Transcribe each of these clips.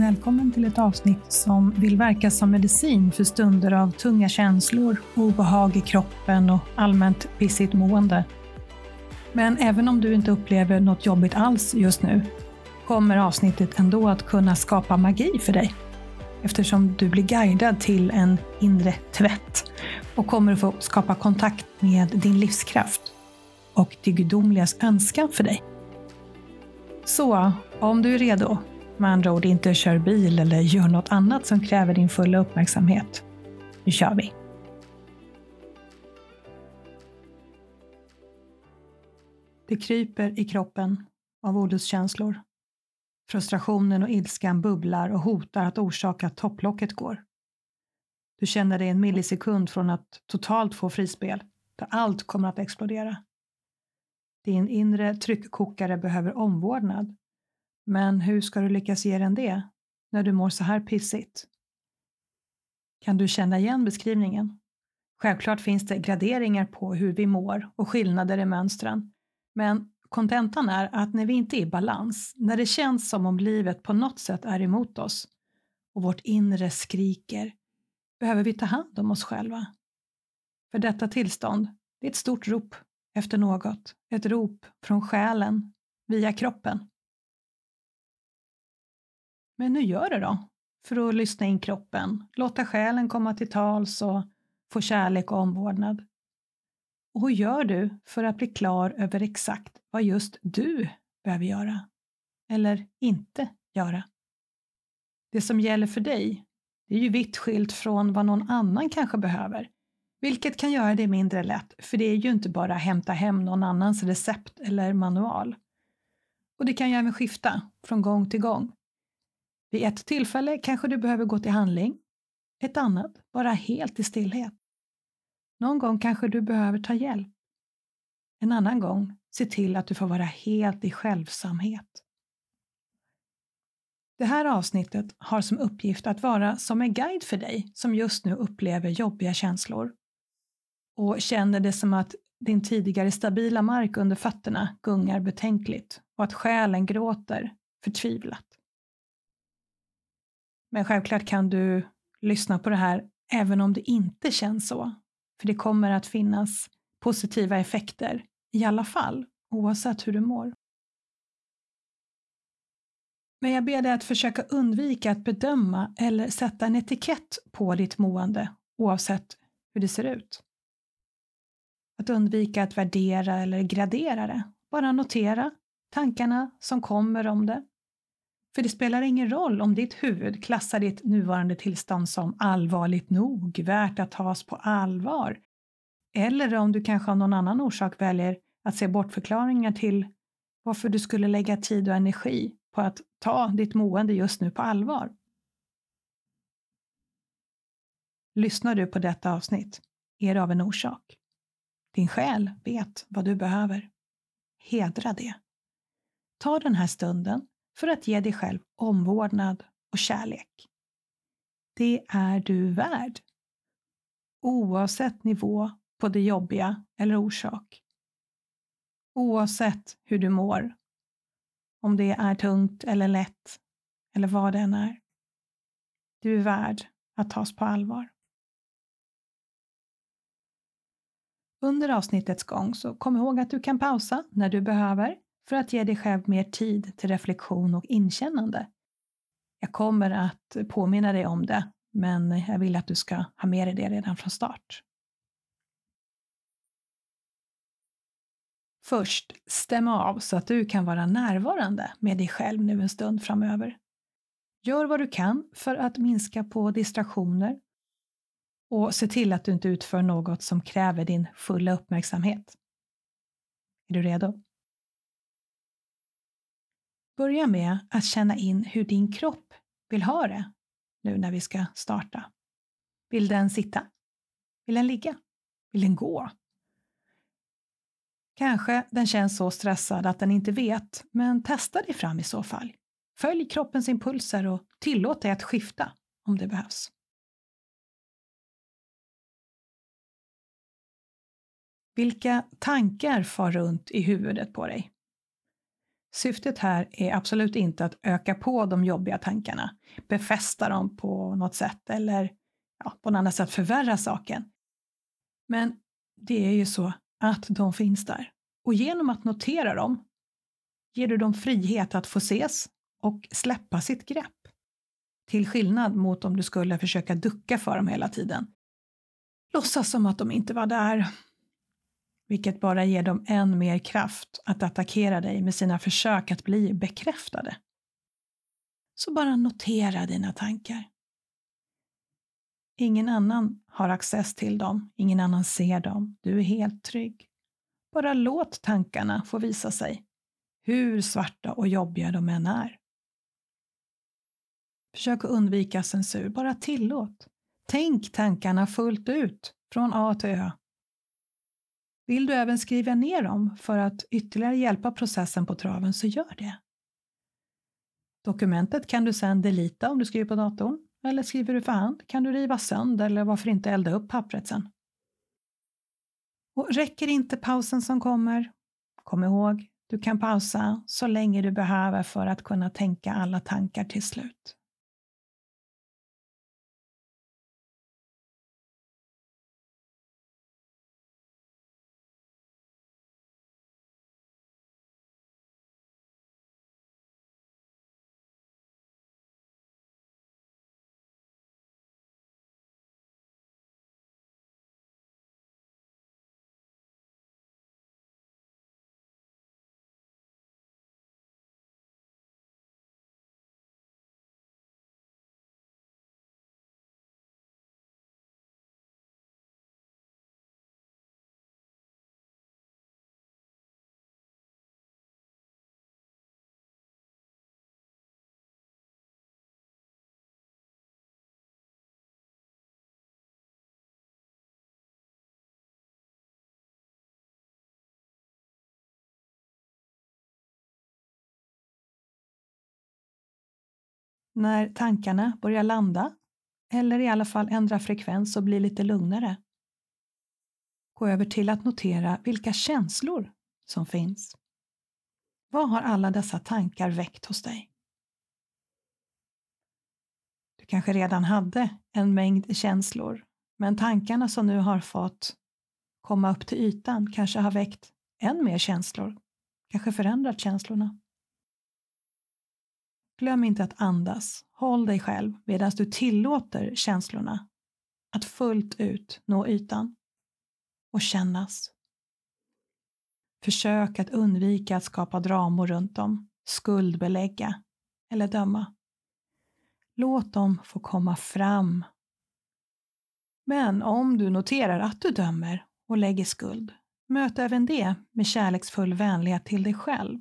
Välkommen till ett avsnitt som vill verka som medicin för stunder av tunga känslor, obehag i kroppen och allmänt pissigt mående. Men även om du inte upplever något jobbigt alls just nu, kommer avsnittet ändå att kunna skapa magi för dig. Eftersom du blir guidad till en inre tvätt och kommer att få skapa kontakt med din livskraft och det gudomligas önskan för dig. Så, om du är redo, med andra ord inte kör bil eller gör något annat som kräver din fulla uppmärksamhet. Nu kör vi! Det kryper i kroppen av olustkänslor. Frustrationen och ilskan bubblar och hotar att orsaka att topplocket går. Du känner dig en millisekund från att totalt få frispel, där allt kommer att explodera. Din inre tryckkokare behöver omvårdnad men hur ska du lyckas ge den det när du mår så här pissigt? Kan du känna igen beskrivningen? Självklart finns det graderingar på hur vi mår och skillnader i mönstren. Men kontentan är att när vi inte är i balans, när det känns som om livet på något sätt är emot oss och vårt inre skriker, behöver vi ta hand om oss själva. För detta tillstånd, det är ett stort rop efter något, ett rop från själen via kroppen. Men hur gör du då, för att lyssna in kroppen, låta själen komma till tals och få kärlek och omvårdnad. Och hur gör du för att bli klar över exakt vad just du behöver göra? Eller inte göra? Det som gäller för dig, det är ju vitt skilt från vad någon annan kanske behöver. Vilket kan göra det mindre lätt, för det är ju inte bara hämta hem någon annans recept eller manual. Och det kan ju även skifta från gång till gång. Vid ett tillfälle kanske du behöver gå till handling, ett annat vara helt i stillhet. Någon gång kanske du behöver ta hjälp. En annan gång se till att du får vara helt i självsamhet. Det här avsnittet har som uppgift att vara som en guide för dig som just nu upplever jobbiga känslor och känner det som att din tidigare stabila mark under fötterna gungar betänkligt och att själen gråter förtvivlat. Men självklart kan du lyssna på det här även om det inte känns så. För det kommer att finnas positiva effekter i alla fall, oavsett hur du mår. Men jag ber dig att försöka undvika att bedöma eller sätta en etikett på ditt mående, oavsett hur det ser ut. Att undvika att värdera eller gradera det. Bara notera tankarna som kommer om det för det spelar ingen roll om ditt huvud klassar ditt nuvarande tillstånd som allvarligt nog, värt att tas på allvar. Eller om du kanske av någon annan orsak väljer att se bortförklaringar till varför du skulle lägga tid och energi på att ta ditt mående just nu på allvar. Lyssnar du på detta avsnitt är det av en orsak. Din själ vet vad du behöver. Hedra det. Ta den här stunden för att ge dig själv omvårdnad och kärlek. Det är du värd. Oavsett nivå på det jobbiga eller orsak. Oavsett hur du mår. Om det är tungt eller lätt eller vad det än är. Du är värd att tas på allvar. Under avsnittets gång så kom ihåg att du kan pausa när du behöver för att ge dig själv mer tid till reflektion och inkännande. Jag kommer att påminna dig om det, men jag vill att du ska ha med dig det redan från start. Först, stäm av så att du kan vara närvarande med dig själv nu en stund framöver. Gör vad du kan för att minska på distraktioner och se till att du inte utför något som kräver din fulla uppmärksamhet. Är du redo? Börja med att känna in hur din kropp vill ha det nu när vi ska starta? Vill den sitta? Vill den ligga? Vill den gå? Kanske den känns så stressad att den inte vet, men testa dig fram i så fall. Följ kroppens impulser och tillåt dig att skifta om det behövs. Vilka tankar far runt i huvudet på dig? Syftet här är absolut inte att öka på de jobbiga tankarna, befästa dem på något sätt eller ja, på något annat sätt förvärra saken. Men det är ju så att de finns där. Och genom att notera dem ger du dem frihet att få ses och släppa sitt grepp. Till skillnad mot om du skulle försöka ducka för dem hela tiden. Låtsas som att de inte var där. Vilket bara ger dem än mer kraft att attackera dig med sina försök att bli bekräftade. Så bara notera dina tankar. Ingen annan har access till dem, ingen annan ser dem. Du är helt trygg. Bara låt tankarna få visa sig, hur svarta och jobbiga de än är. Försök att undvika censur, bara tillåt. Tänk tankarna fullt ut, från A till Ö. Vill du även skriva ner dem för att ytterligare hjälpa processen på traven, så gör det. Dokumentet kan du sedan delita om du skriver på datorn, eller skriver du för hand kan du riva sönder eller varför inte elda upp pappret sen. Och räcker inte pausen som kommer, kom ihåg, du kan pausa så länge du behöver för att kunna tänka alla tankar till slut. När tankarna börjar landa, eller i alla fall ändra frekvens och bli lite lugnare. Gå över till att notera vilka känslor som finns. Vad har alla dessa tankar väckt hos dig? Du kanske redan hade en mängd känslor, men tankarna som nu har fått komma upp till ytan kanske har väckt än mer känslor, kanske förändrat känslorna. Glöm inte att andas. Håll dig själv medan du tillåter känslorna att fullt ut nå ytan och kännas. Försök att undvika att skapa dramor runt dem, skuldbelägga eller döma. Låt dem få komma fram. Men om du noterar att du dömer och lägger skuld, möt även det med kärleksfull vänlighet till dig själv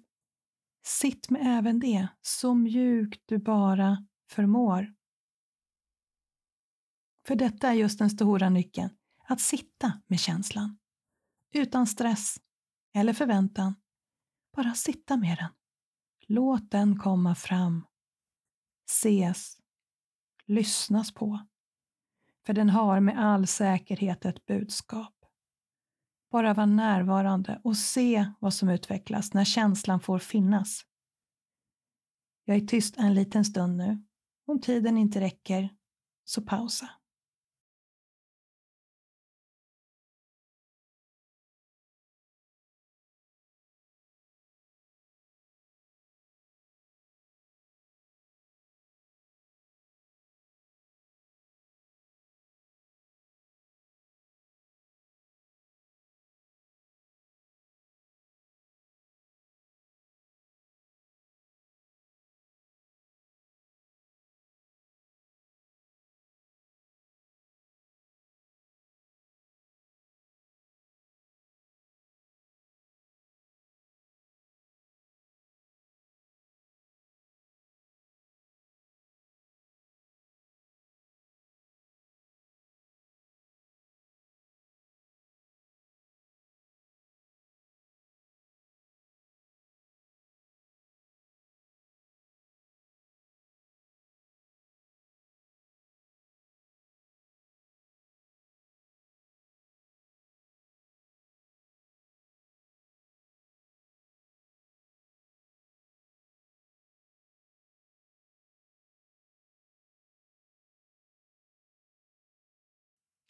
Sitt med även det, så mjukt du bara förmår. För detta är just den stora nyckeln, att sitta med känslan. Utan stress eller förväntan. Bara sitta med den. Låt den komma fram. Ses. Lyssnas på. För den har med all säkerhet ett budskap. Bara vara närvarande och se vad som utvecklas när känslan får finnas. Jag är tyst en liten stund nu. Om tiden inte räcker, så pausa.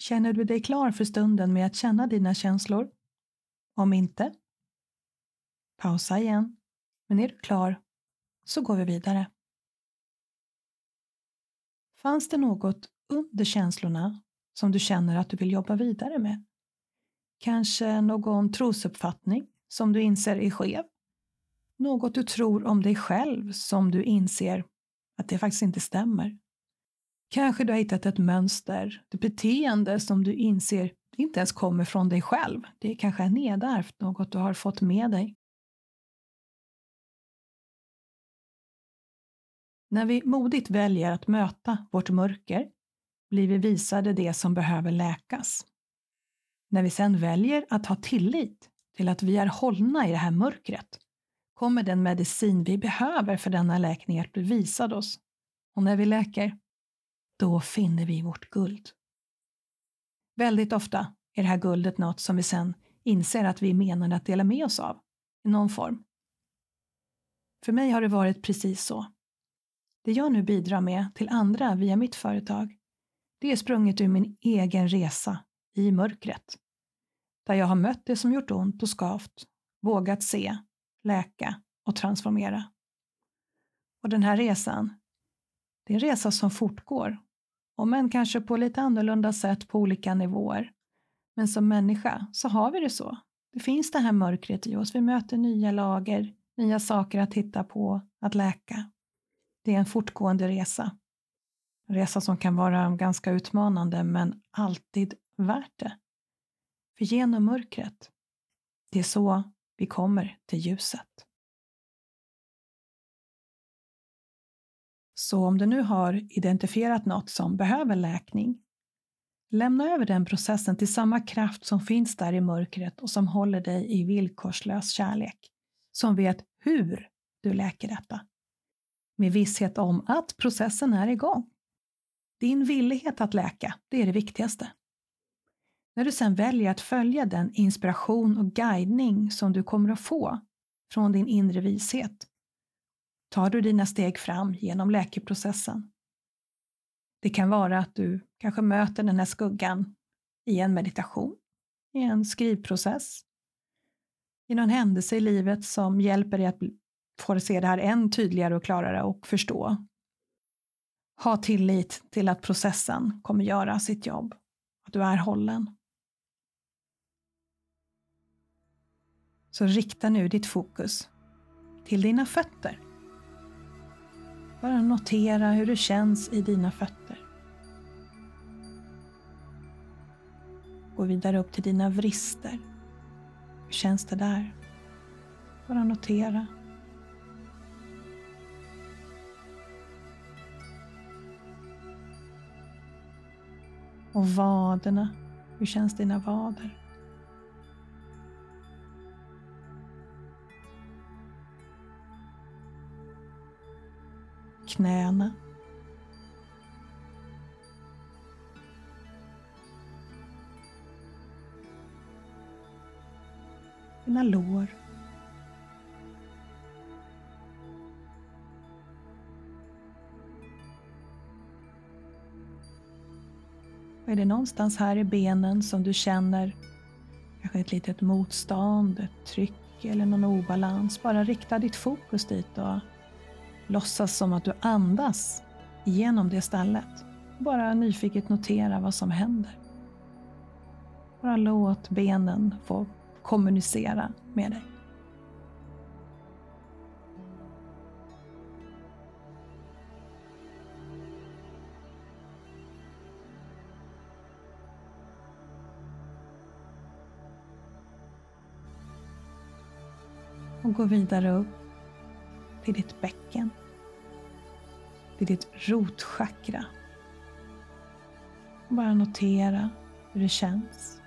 Känner du dig klar för stunden med att känna dina känslor? Om inte, pausa igen. Men är du klar så går vi vidare. Fanns det något under känslorna som du känner att du vill jobba vidare med? Kanske någon trosuppfattning som du inser är skev? Något du tror om dig själv som du inser att det faktiskt inte stämmer? Kanske du har hittat ett mönster, ett beteende som du inser inte ens kommer från dig själv. Det kanske är nedärvt, något du har fått med dig. När vi modigt väljer att möta vårt mörker blir vi visade det som behöver läkas. När vi sedan väljer att ha tillit till att vi är hållna i det här mörkret kommer den medicin vi behöver för denna läkning att bli visad oss. Och när vi läker, då finner vi vårt guld. Väldigt ofta är det här guldet något som vi sen inser att vi är menade att dela med oss av i någon form. För mig har det varit precis så. Det jag nu bidrar med till andra via mitt företag, det är sprunget ur min egen resa i mörkret. Där jag har mött det som gjort ont och skavt, vågat se, läka och transformera. Och den här resan, det är en resa som fortgår, om än kanske på lite annorlunda sätt på olika nivåer. Men som människa så har vi det så. Det finns det här mörkret i oss. Vi möter nya lager, nya saker att titta på, att läka. Det är en fortgående resa. En resa som kan vara ganska utmanande men alltid värt det. För genom mörkret, det är så vi kommer till ljuset. Så om du nu har identifierat något som behöver läkning, lämna över den processen till samma kraft som finns där i mörkret och som håller dig i villkorslös kärlek, som vet hur du läker detta med visshet om att processen är igång. Din villighet att läka, det är det viktigaste. När du sedan väljer att följa den inspiration och guidning som du kommer att få från din inre vishet, tar du dina steg fram genom läkeprocessen. Det kan vara att du kanske möter den här skuggan i en meditation, i en skrivprocess, i någon händelse i livet som hjälper dig att få se det här än tydligare och klarare och förstå. Ha tillit till att processen kommer göra sitt jobb, att du är hållen. Så rikta nu ditt fokus till dina fötter. Bara notera hur det känns i dina fötter. Gå vidare upp till dina vrister. Hur känns det där? Bara notera. Och vaderna. Hur känns dina vader? Knäna. Dina lår. Är det någonstans här i benen som du känner kanske ett litet motstånd, ett tryck eller någon obalans? Bara rikta ditt fokus dit och låtsas som att du andas genom det stället. Bara nyfiket notera vad som händer. Bara låt benen få kommunicera med dig. och gå vidare upp till ditt bäcken, till ditt rotchakra. Bara notera hur det känns.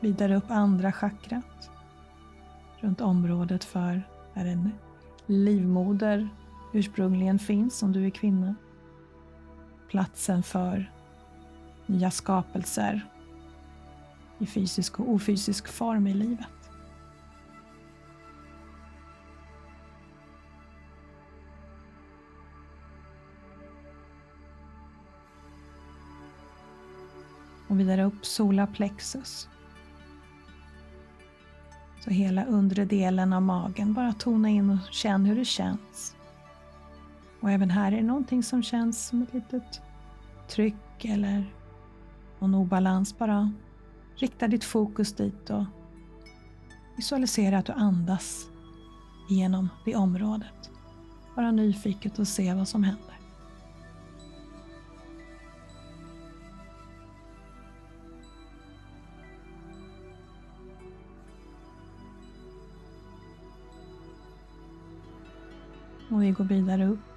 Vidare upp andra chakrat runt området för där en livmoder ursprungligen finns om du är kvinna. Platsen för nya skapelser, i fysisk och ofysisk form i livet. Och vidare upp solarplexus. Så hela undre delen av magen, bara tona in och känn hur det känns. Och även här är det någonting som känns som ett litet tryck eller någon obalans. Bara rikta ditt fokus dit och visualisera att du andas genom det området. Bara nyfiket och se vad som händer. Och vi går vidare upp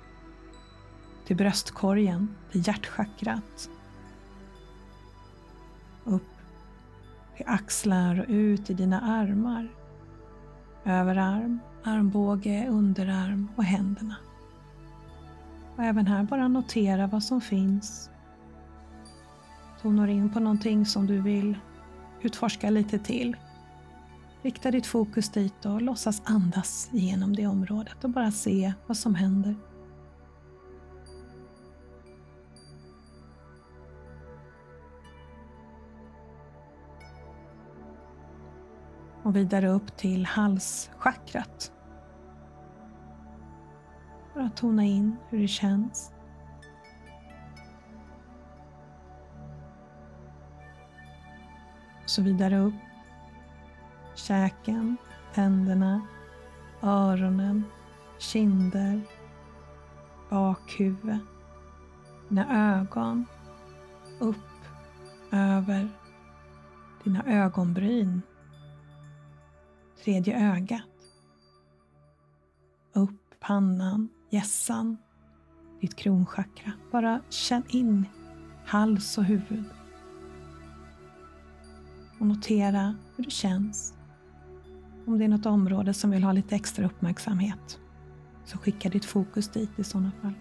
till bröstkorgen, till hjärtchakrat. Upp till axlar och ut i dina armar. Överarm, armbåge, underarm och händerna. Och även här bara notera vad som finns. Tonar in på någonting som du vill utforska lite till. Rikta ditt fokus dit och låtsas andas genom det området och bara se vad som händer. Och vidare upp till halschakrat. Bara tona in hur det känns. Och så vidare upp käken, tänderna, öronen, kinder, bakhuvud, dina ögon, upp, över, dina ögonbryn, tredje ögat, upp pannan, hjässan, ditt kronchakra. Bara känn in hals och huvud. Och notera hur det känns om det är något område som vill ha lite extra uppmärksamhet, så skicka ditt fokus dit i sådana fall.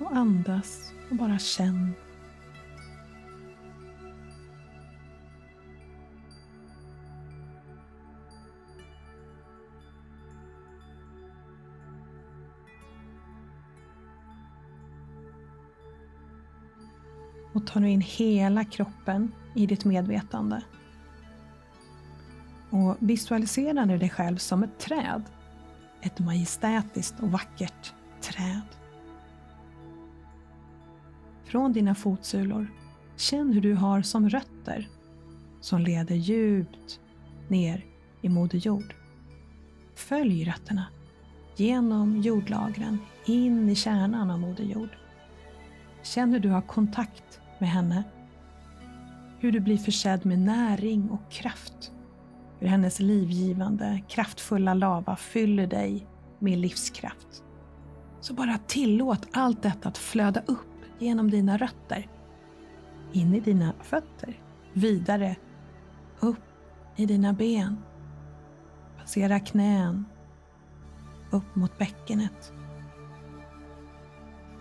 Och andas och bara känn. Tar ta nu in hela kroppen i ditt medvetande. Och visualisera nu dig själv som ett träd. Ett majestätiskt och vackert träd. Från dina fotsulor, känn hur du har som rötter som leder djupt ner i Moder Jord. Följ rötterna genom jordlagren in i kärnan av Moder Jord. Känn hur du har kontakt med henne. Hur du blir försedd med näring och kraft. Hur hennes livgivande, kraftfulla lava fyller dig med livskraft. Så bara tillåt allt detta att flöda upp genom dina rötter, in i dina fötter, vidare. Upp i dina ben, passera knän, upp mot bäckenet,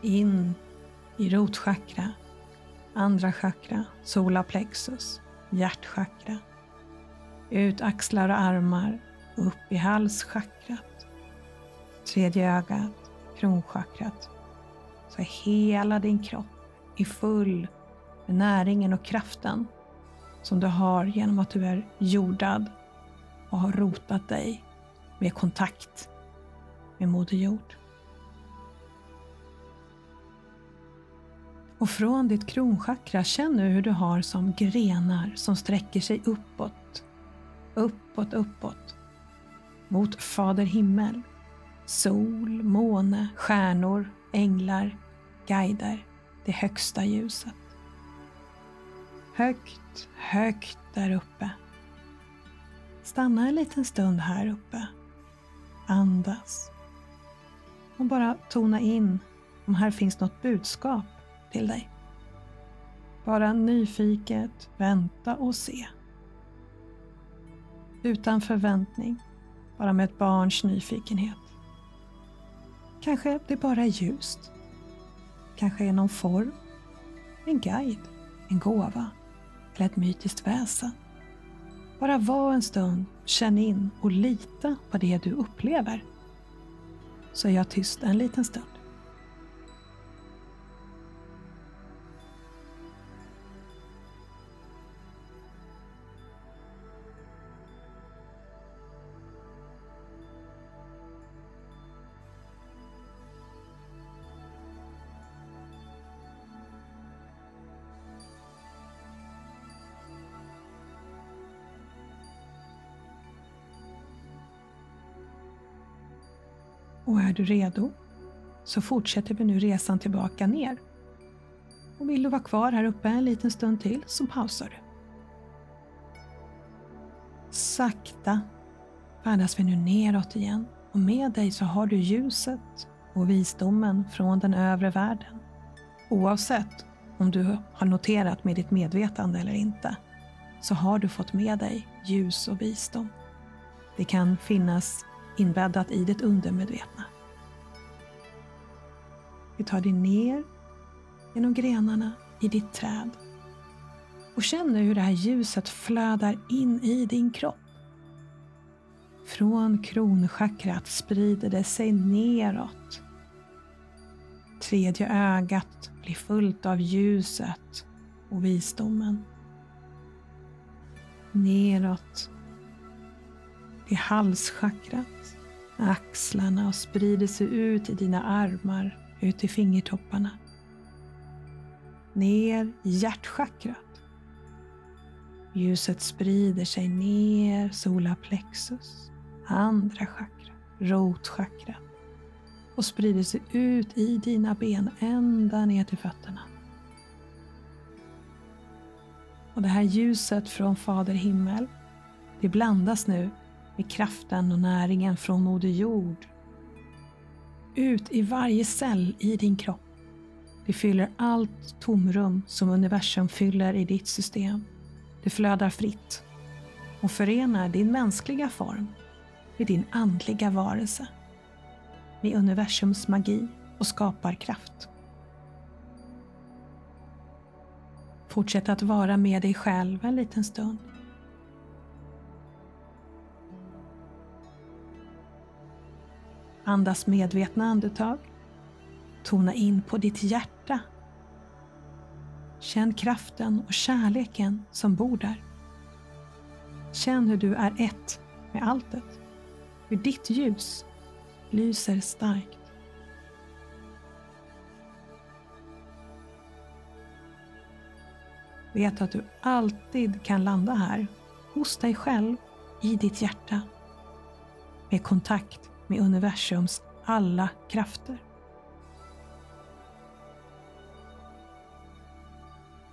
in i rotchakra, andra chakra, solarplexus, hjärtchakra, ut axlar och armar, upp i halschakrat, tredje ögat, kronchakrat. Så hela din kropp är full med näringen och kraften som du har genom att du är jordad och har rotat dig med kontakt med Moder Jord. Och från ditt kronchakra, känn nu hur du har som grenar som sträcker sig uppåt uppåt, uppåt. Mot Fader himmel. Sol, måne, stjärnor, änglar, guider, det högsta ljuset. Högt, högt där uppe. Stanna en liten stund här uppe. Andas. Och bara tona in om här finns något budskap till dig. Bara nyfiket vänta och se utan förväntning, bara med ett barns nyfikenhet. Kanske det bara är ljust. Kanske är någon form, en guide, en gåva eller ett mytiskt väsen. Bara var en stund, känn in och lita på det du upplever. Så är jag tyst en liten stund. Och är du redo så fortsätter vi nu resan tillbaka ner. Och vill du vara kvar här uppe en liten stund till så pausar du. Sakta färdas vi nu neråt igen och med dig så har du ljuset och visdomen från den övre världen. Oavsett om du har noterat med ditt medvetande eller inte, så har du fått med dig ljus och visdom. Det kan finnas inbäddat i ditt undermedvetna. Vi tar dig ner genom grenarna i ditt träd och känner hur det här ljuset flödar in i din kropp. Från kronchakrat sprider det sig neråt. Tredje ögat blir fullt av ljuset och visdomen. Neråt till halschakrat, axlarna och sprider sig ut i dina armar, ut i fingertopparna. Ner i hjärtchakrat. Ljuset sprider sig ner solarplexus, andra chakrat, rotchakrat och sprider sig ut i dina ben ända ner till fötterna. Och det här ljuset från Fader himmel, det blandas nu med kraften och näringen från Moder Jord. Ut i varje cell i din kropp. Det fyller allt tomrum som universum fyller i ditt system. Det flödar fritt och förenar din mänskliga form med din andliga varelse, med universums magi och skaparkraft. Fortsätt att vara med dig själv en liten stund. Andas medvetna andetag. Tona in på ditt hjärta. Känn kraften och kärleken som bor där. Känn hur du är ett med alltet. Hur ditt ljus lyser starkt. Vet att du alltid kan landa här, hos dig själv, i ditt hjärta. Med kontakt med universums alla krafter.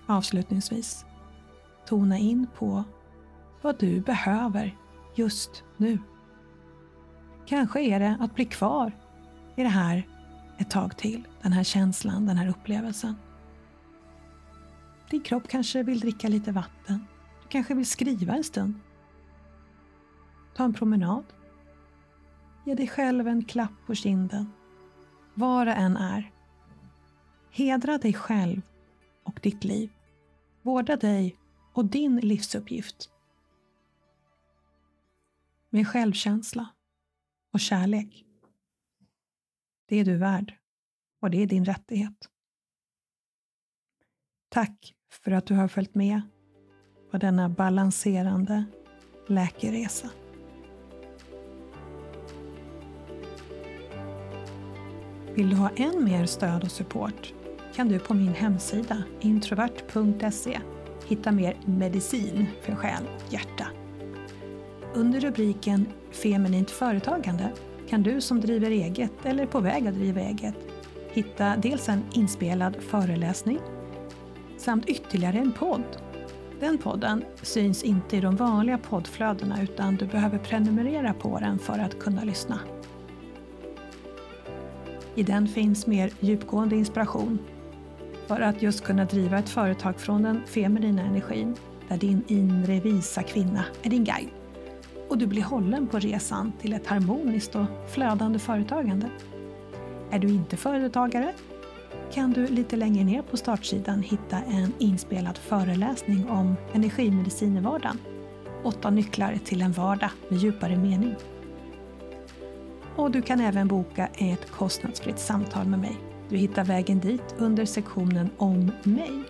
Avslutningsvis, tona in på vad du behöver just nu. Kanske är det att bli kvar i det här ett tag till, den här känslan, den här upplevelsen. Din kropp kanske vill dricka lite vatten. Du kanske vill skriva en stund. Ta en promenad. Ge dig själv en klapp på kinden. Vad det än är. Hedra dig själv och ditt liv. Vårda dig och din livsuppgift. Med självkänsla och kärlek. Det är du värd och det är din rättighet. Tack för att du har följt med på denna balanserande läkeresa. Vill du ha än mer stöd och support kan du på min hemsida introvert.se hitta mer medicin för själ och hjärta. Under rubriken Feminint företagande kan du som driver eget eller är på väg att driva eget hitta dels en inspelad föreläsning samt ytterligare en podd. Den podden syns inte i de vanliga poddflödena utan du behöver prenumerera på den för att kunna lyssna. I den finns mer djupgående inspiration för att just kunna driva ett företag från den feminina energin där din inre visa kvinna är din guide och du blir hållen på resan till ett harmoniskt och flödande företagande. Är du inte företagare kan du lite längre ner på startsidan hitta en inspelad föreläsning om energimedicin i vardagen. Åtta nycklar till en vardag med djupare mening. Och du kan även boka ett kostnadsfritt samtal med mig. Du hittar vägen dit under sektionen Om mig.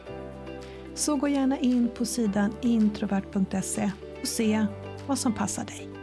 Så gå gärna in på sidan introvert.se och se vad som passar dig.